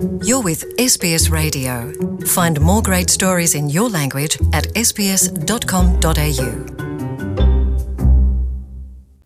You're with SBS Radio. Find more great stories in your language at sbs.com.au.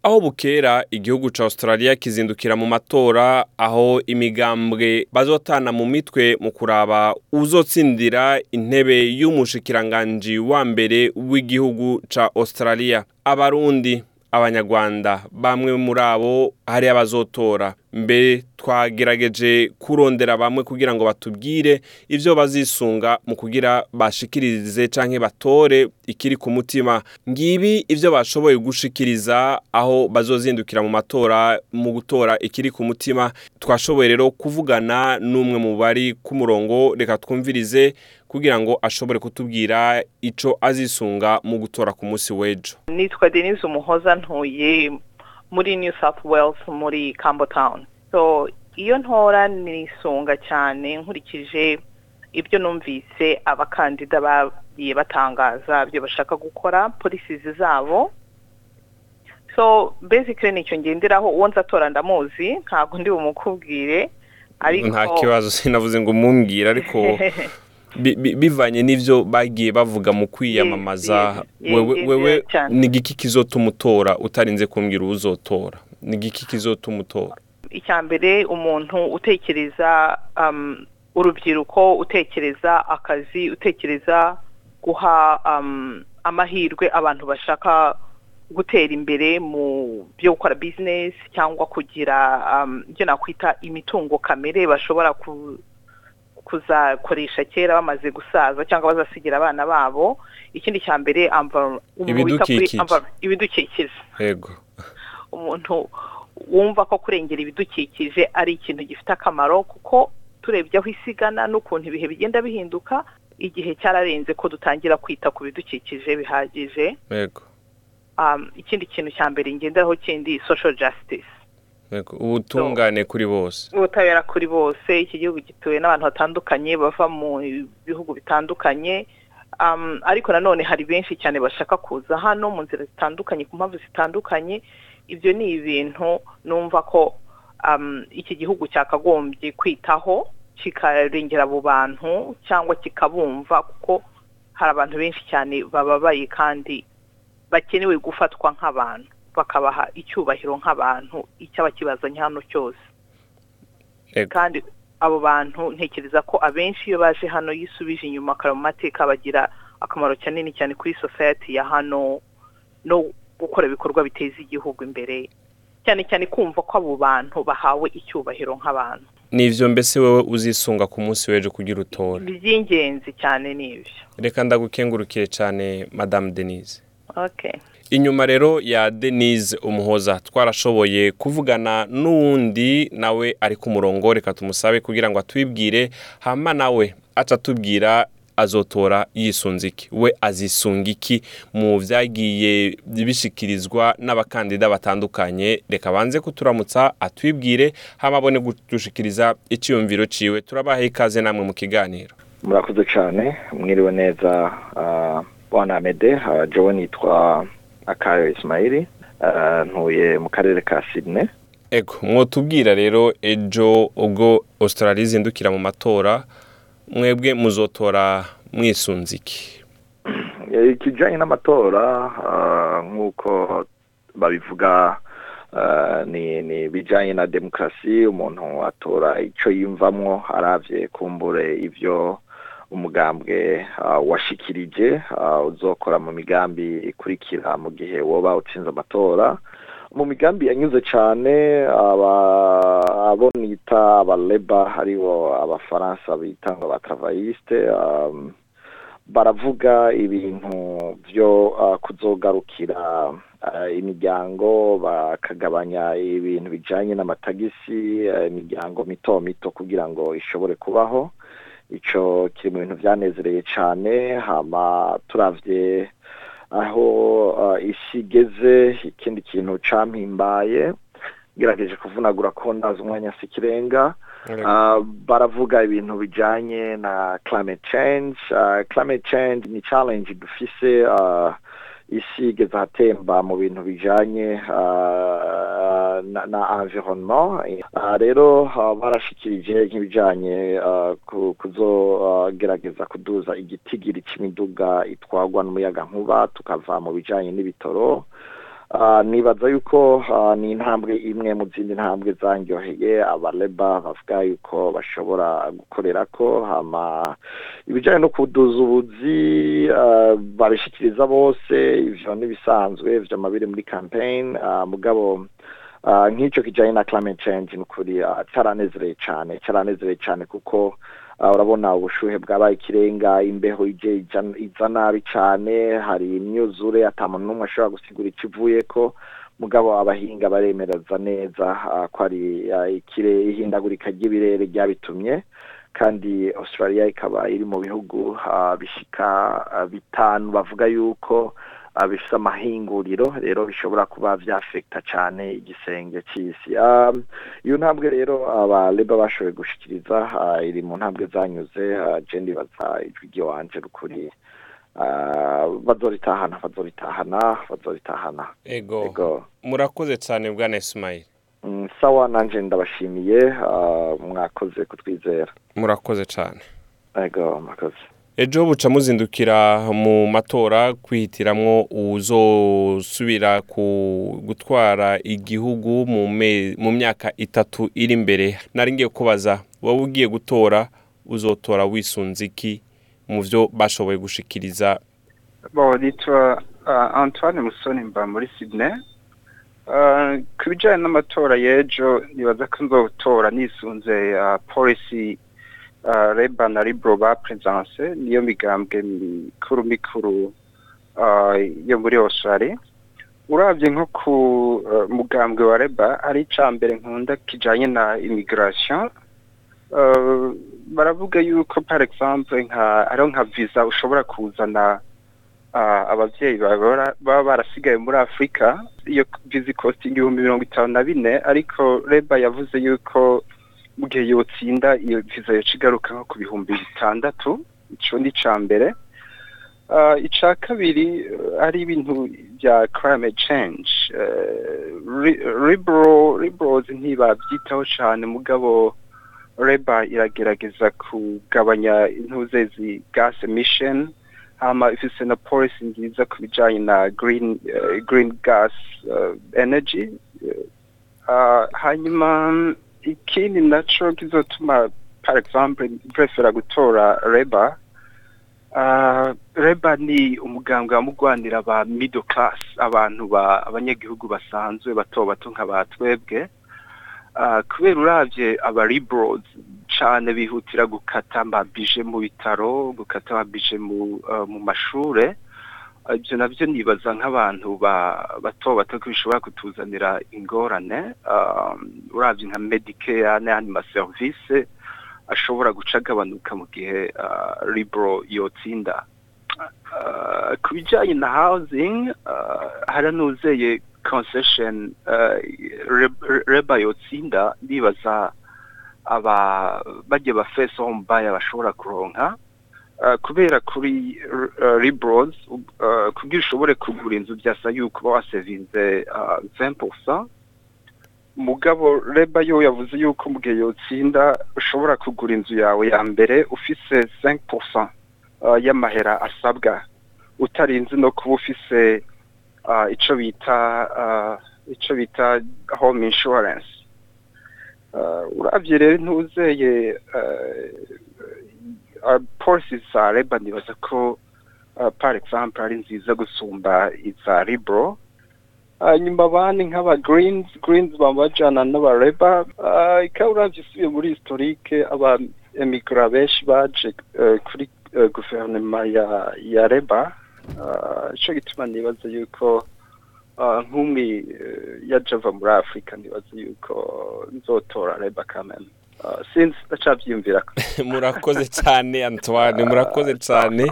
aho bukera igihugu ca Australia kizindukira mu matora aho imigambwe bazotana mu mitwe mu kuraba uzotsindira intebe y'umushikiranganji wa mbere w'igihugu ca Australia abarundi abanyarwanda bamwe muri abo hari abazotora mbere twagerageje kurondera bamwe kugira ngo batubwire ivyo bazisunga mu kugira bashikirize canke batore ikiri ku mutima. Ngibi ivyo bashoboye gushikiriza aho bazozindukira mu matora mu gutora ikiri ku mutima. Twashoboye rero kuvugana n'umwe mu bari ku murongo reka twumvirize kugira ngo ashobore kutubwira ico azisunga mu gutora ku munsi w'ejo. Nitwa denise umuhoza ntuye muri new south wales muri cambo town. So iyo ntora nisunga cyane nkurikije ibyo numvise abakandida bagiye batangaza ibyo bashaka gukora polisizi zabo. So basically ni cyo ngenderaho uwo nzatora ndamuzi ntabwo ndi bumukubwire ariko nta kibazo sinavuze ngo mumbwire ariko bivanye n'ivyo bagiye bavuga mu kwiyamamaza. Wewe ni igiki kizotuma utora utarinze kumbwira uwuzotora? Ni igiki kizotuma utora icya mbere umuntu utekereza um, urubyiruko utekereza akazi utekereza guha um, amahirwe abantu bashaka gutera imbere mu byo gukora business cyangwa kugira um, ibyo nakwita imitungo kamere bashobora ku, kuzakoresha kera bamaze gusaza cyangwa bazasigira abana babo. Ikindi cya mbere Ibidukikije. yego. Umuntu wumva ko kurengera ibidukikije ari ikintu gifite akamaro kuko turebye aho isi igana n'ukuntu ibihe bigenda bihinduka igihe cyararenze ko dutangira kwita ku bidukikije bihagije. Yego. Um, ikindi kintu cya mbere ngenderaho kindi social justice. Ubutungane kuri bose. Ubutabera kuri bose iki gihugu gituwe n'abantu batandukanye bava mu bihugu bitandukanye. Ariko nanone hari benshi cyane bashaka kuza hano mu nzira zitandukanye ku mpamvu zitandukanye. Ibyo ni ibintu numva ko iki gihugu cyakagombye kwitaho kikarengera abo bantu cyangwa kikabumva kuko hari abantu benshi cyane bababaye kandi bakenewe gufatwa nk'abantu. Bakabaha icyubahiro nk'abantu icyaba kibazanye hano cyose kandi abo bantu ntekereza ko abenshi iyo baje hano yisubije inyuma akara mu mateka bagira akamaro kanini cyane kuri society ya hano no gukora ibikorwa biteza igihugu imbere. Cyane cyane kumva ko abo bantu bahawe icyubahiro nk'abantu. Nivyo mbese wewe uzisunga ku munsi w'ejo kugira utore? Iby'ingenzi cyane ni ibyo. Reka ndagukengurukire cyane madame denise. Okay. Inyuma rero ya denise umuhoza twarashoboye kuvugana n'uwundi nawe ari ku murongo reka tumusabe kugira ngo atwibwire hama nawe aca atubwira azotora yisunze iki? We azisunga iki? Mu vyagiye bishikirizwa n'abakandida batandukanye reka banze kuturamutsa atwibwire hama abone gudushikiriza iciyumviro ciwe. Turabaha ikaze namwe mu kiganiro. Murakoze cyane mwiriwe neza ah, bwana amede ah, jewe nitwa akayo ah, ntuye mu karere ka ego mwotubwira rero ejo ubwo australia izindukira mu matora mwebwe muzotora mwisunze iki Eh, ikijanye n'amatora ah, nk'uko babivuga ah, ni ni bijanye na demokarasi umuntu atora ico yiyumvamwo aravye kumbure ivyo umugambwe ah, washikirije ah, uzokora mu migambi ikurikira mu gihe woba utsinze amatora. Mu migambi yanyuze aba abo nita abaleba haribo abafaransa bita ngo abatravayiste um, baravuga ibintu byo kuzogarukira imiryango bakagabanya ibintu bijanye n'amatagisi uh, imiryango mito mito kugira ngo ishobore kubaho. Ico kiri mu bintu vyanezereye cane hama turavye aho isi igeze ikindi kintu campimbaye ngerageje kuvunagura ko ndazi umwanya si ikirenga baravuga ibintu bijanye na climate change. Climate change ni challenge dufise isi igeze ahatemba mu bintu bijanye ah, na, environnement. Uh, rero uh, barashikirije nk'ibijanye uh, kuzogerageza kuduza igitigiri c'imiduga itwagwa n'umuyaga nkuba tukava mu bijanye n'ibitoro. Nibaza yuko ni intambwe imwe mu zindi ntambwe zanyoheye abaleba bavuga yuko bashobora gukorera ko hama ibijanye no kuduza ubuzi babishikiriza bose ivyo n'ibisanzwe vyama biri muri uh, mugabo uh, nk'ico kijanye na climate change nukuri uh, caranezereye cane caranezereye cane kuko uh, urabona ubushuhe bwabaye ikirenga imbeho iza nabi cane hari imyuzure ata muntu n'umwe ashobora gusigura ico ivuyeko mugabo abahinga baremereza neza ko ari ihindagurika ry'ibirere ryabitumye kandi australia ikaba iri mu bihugu bishika uh, bitanu bavuga yuko uh, bifise amahinguriro rero bishobora kuba vyafekta cane igisenge c'isi um, iyo ntambwe rero abaleba bashoboye gushikiriza uh, iri mu ntambwe zanyuze uh, je ndibaza ijwi ry'iwanje rukuri. Uh, bazoritahana bazoritahana bazoritahana. Ego. Murakoze cyane bwana Ismail. Mm, sawa nanje ndabashimiye uh, mwakoze kutwizera. Murakoze cyane. Ego mwakoze. Ejo buca muzindukira mu matora kwihitiramwo uzosubira gutwara igihugu mu myaka itatu iri imbere nari ngiye kubaza wowe ugiye gutora uzotora wisunze iki mu byo bashoboye gushikiriza nitwa uh, Antoine Musoni mba muri Sydney. Uh, ku bijyanye n'amatora y'ejo nibaza ko nzotora nisunze uh, Labour na Liberal bapresence niyo migambwe mikuru mikuru yo muri. Uravye nko ku mugambwe wa Labour ari ica mbere nkunda kijanye na uh, baravuga yuko par exemple nka ariho nka visa ushobora kuzana abavyeyi baba barasigaye muri Afrika iyo visa costing ibihumbi mirongo itanu na bine ariko Labour yavuze yuko mu gihe yotsinda iyo yoca igaruka nko ku bihumbi bitandatu ico ni ica mbere. Uh, ica kabiri uh, ari ibintu bya climate change. Uh, liberal liberals ntibavyitaho cane mugabo Labour iragerageza kugabanya intuze zi gas emission hama ifise na policy nziza ku bijanye na green uh, green gas uh, energy. Uh, hanyuma ikindi naco kizotuma par exemple prefera gutora Labour uh, Labour ni umugambwe wamugwanira ba middle class abantu ba abanyagihugu basanzwe bato bato nka batwebwe uh, kubera uravye aba liberals cane bihutira gukata amabije mu bitaro gukata amabije mu mu mashure. Ibyo navyo nibaza nk'abantu bato bato ko bishobora kutuzanira ingorane uravye nka medicare n'ayandi maserivise ashobora guca agabanuka mu gihe libro yotsinda. Ku bijanye na housing haranuzeye concession reba yotsinda ndibaza aba bajya ba home buyer bashobora kuronka. Kubera kuri liberals kugira ushobore kugura inzu byasa yuko uba wasevinze vempusa mugabo reba yo yavuze yuko mu gihe yotsinda ushobora kugura inzu yawe ya mbere ufise 5% y'amahera asabwa. Utarinze no kuba ufise ico bita ico bita home insurance. Uravye rero ntuzeye policy za reba nibaza ko par exemple ari nziza gusumba iza libro. Hanyuma abandi nk'aba greens greens bamajana n'aba reba. Ikaba uravye usubiye muri historique aba emigra benshi baje kuri guverinoma ya reba. Ico gituma nibaza yuko nk'umwe yaje ava muri afurika nibaza yuko nzotora reba kamena sinzi ndacabyiyumvira murakoze cyane antoine murakoze cyane.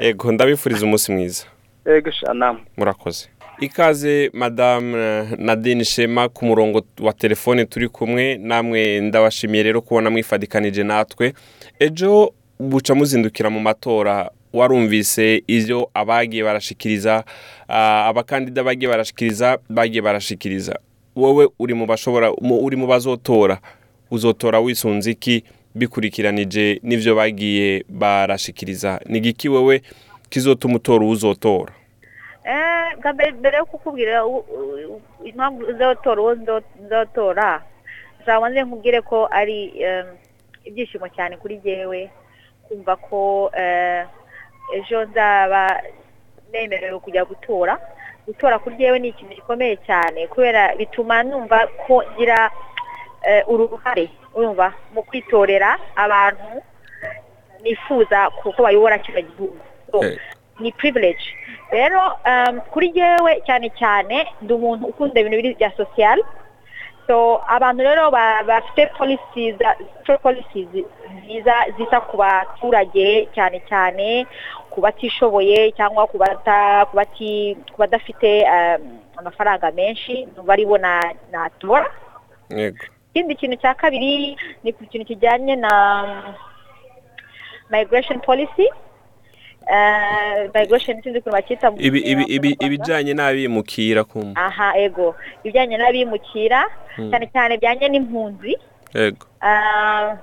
Ego ndabifuriza umunsi mwiza. Ego shanama murakoze. Ikaze madamu nadine shema ku murongo wa telefone turi kumwe. Namwe ndabashimiye rero kubona mwifadikanije natwe. Ejo buca muzindukira mu matora. Warumvise ibyo abagiye barashikiriza abakandida bagiye barashikiriza bagiye barashikiriza. Wowe uri mu bashobora uri mu bazotora. Uzotora wisunze iki? Bikurikiranije n'ivyo bagiye barashikiriza. Ni giki wewe kizotuma utora uzotora? Eh, bwa mbere mbere yo kukubwira impamvu uzotora uwo nzo- nzotora nze nkubwire ko ari ibyishimo cyane kuri jyewe kumva ko eh, ejo nzaba nemerewe kujya gutora. Gutora kuri jyewe ni ikintu gikomeye cyane kubera bituma numva ko ngira eh, uruhare urumva mu kwitorera abantu nifuza kuko bayobora kino gihugu. Eh. ni privilege. Rero um, kuri jyewe cyane cyane ndi umuntu ukunda ibintu bya social. So abantu rero ba- bafite policies nziza zita ku baturage cyane cyane ku batishoboye cyangwa ku badafite um, amafaranga menshi numva ari bo na- yego. Ikindi kintu cya kabiri ni ku kintu kijyanye na um, migration policy. Uh, migration sinzi ukuntu bacyita mu- ibi ibi mu ibi Rwanda. ibijanye n'abimukira aha ego. Ibijyanye n'abimukira cyane cyane bijyanye n'impunzi. Yego Ah,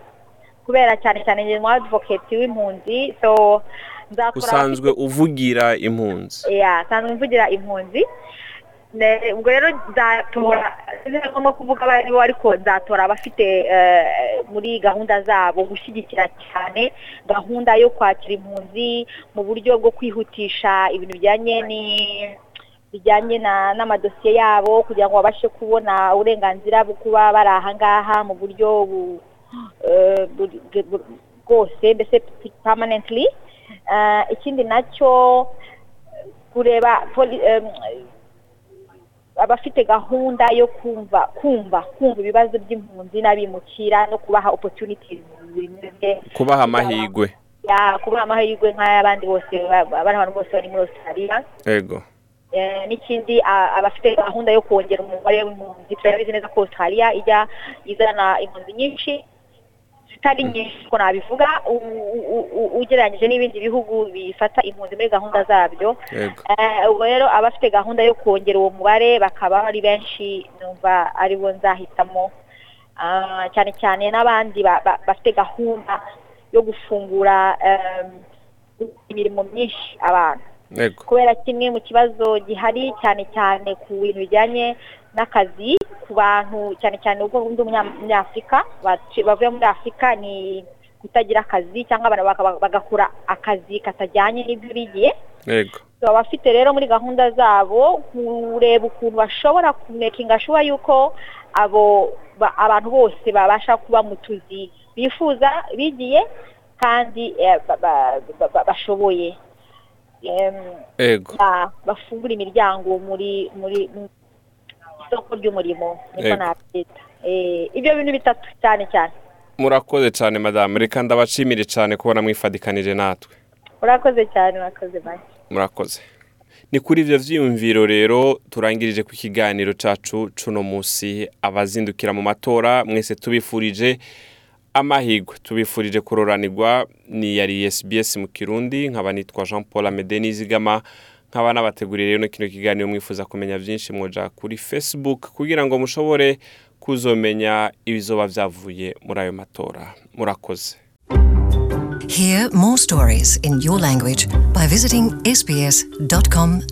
kubera cyane cyane njye mu advocate w'impunzi so usanzwe uvugira impunzi. Ya nsanzwe mvugira impunzi. Ubwo rero nzatora sinzi ko ngomba kuvuga abo ari bo ariko nzatora abafite eh, muri gahunda zabo gushyigikira cyane gahunda yo kwakira impunzi mu buryo bwo kwihutisha ibintu bijyanye ni bijyanye na n'amadosiye yabo kugira ngo babashe kubona uburenganzira bwo kuba bari aha ngaha mu buryo bu- eh, bwose mbese permanently. Eh, ikindi na cyo kureba abafite gahunda yo kumva kumva kumva ibibazo by'impunzi n'abimukira no kubaha opportunities kubaha amahigwe ya kubaha amahirwe nk'ay'abandi bose abantu bose bari muri australia. Yego Eh, n'ikindi abafite gahunda yo kongera umubare w'impunzi. Turabizi neza ko australia ijya izana impunzi nyinshi. Zitari nyinshi ko nabivuga ugereranyije n'ibindi bihugu bifata impunzi muri gahunda zabyo. Eh, ubwo rero abafite gahunda yo kongera uwo mubare bakaba ari benshi numva ari bo nzahitamo. Ah, cyane cyane n'abandi ba- ba- bafite gahunda yo gufungura imirimo myinshi abantu. Kubera kimwe mu kibazo gihari cyane cyane ku bintu bijyanye n'akazi ku bantu cyane cyane ubwo ndi umunyafurika bavuye muri afurika ni kutagira akazi cyangwa abantu bagakora akazi katajyanye n'ibyo bigiye. Yego. So, abafite rero muri gahunda zabo kureba ukuntu bashobora kumekinga shuwa yuko abo ba- abantu bose babasha kuba mu tuzi bifuza bigiye kandi eh, ba- ba- ba- ba- bashoboye. Bafungura imiryango muri muri mu isoko ry'umurimo niko nabyita Eh, ibyo bintu bitatu cyane cyane. Murakoze cyane madamu reka ndabashimire cyane kubona mwifadikanije natwe. Urakoze cyane urakoze bye. Murakoze. Ni kuri ibyo byiyumviro rero turangirije ku kiganiro cyacu cuno munsi abazindukira mu matora mwese tubifurije amahirwe. Tubifurije kuroranirwa ni yari SBS mu kirundi nkaba nitwa Jean Paul Amede Nizigama nkaba nabateguriye rero no kino kiganiro mwifuza kumenya byinshi mwoja kuri Facebook kugira ngo mushobore kuzomenya ibizoba byavuye muri ayo matora murakoze Hear more stories in your language by visiting sbs.com.au.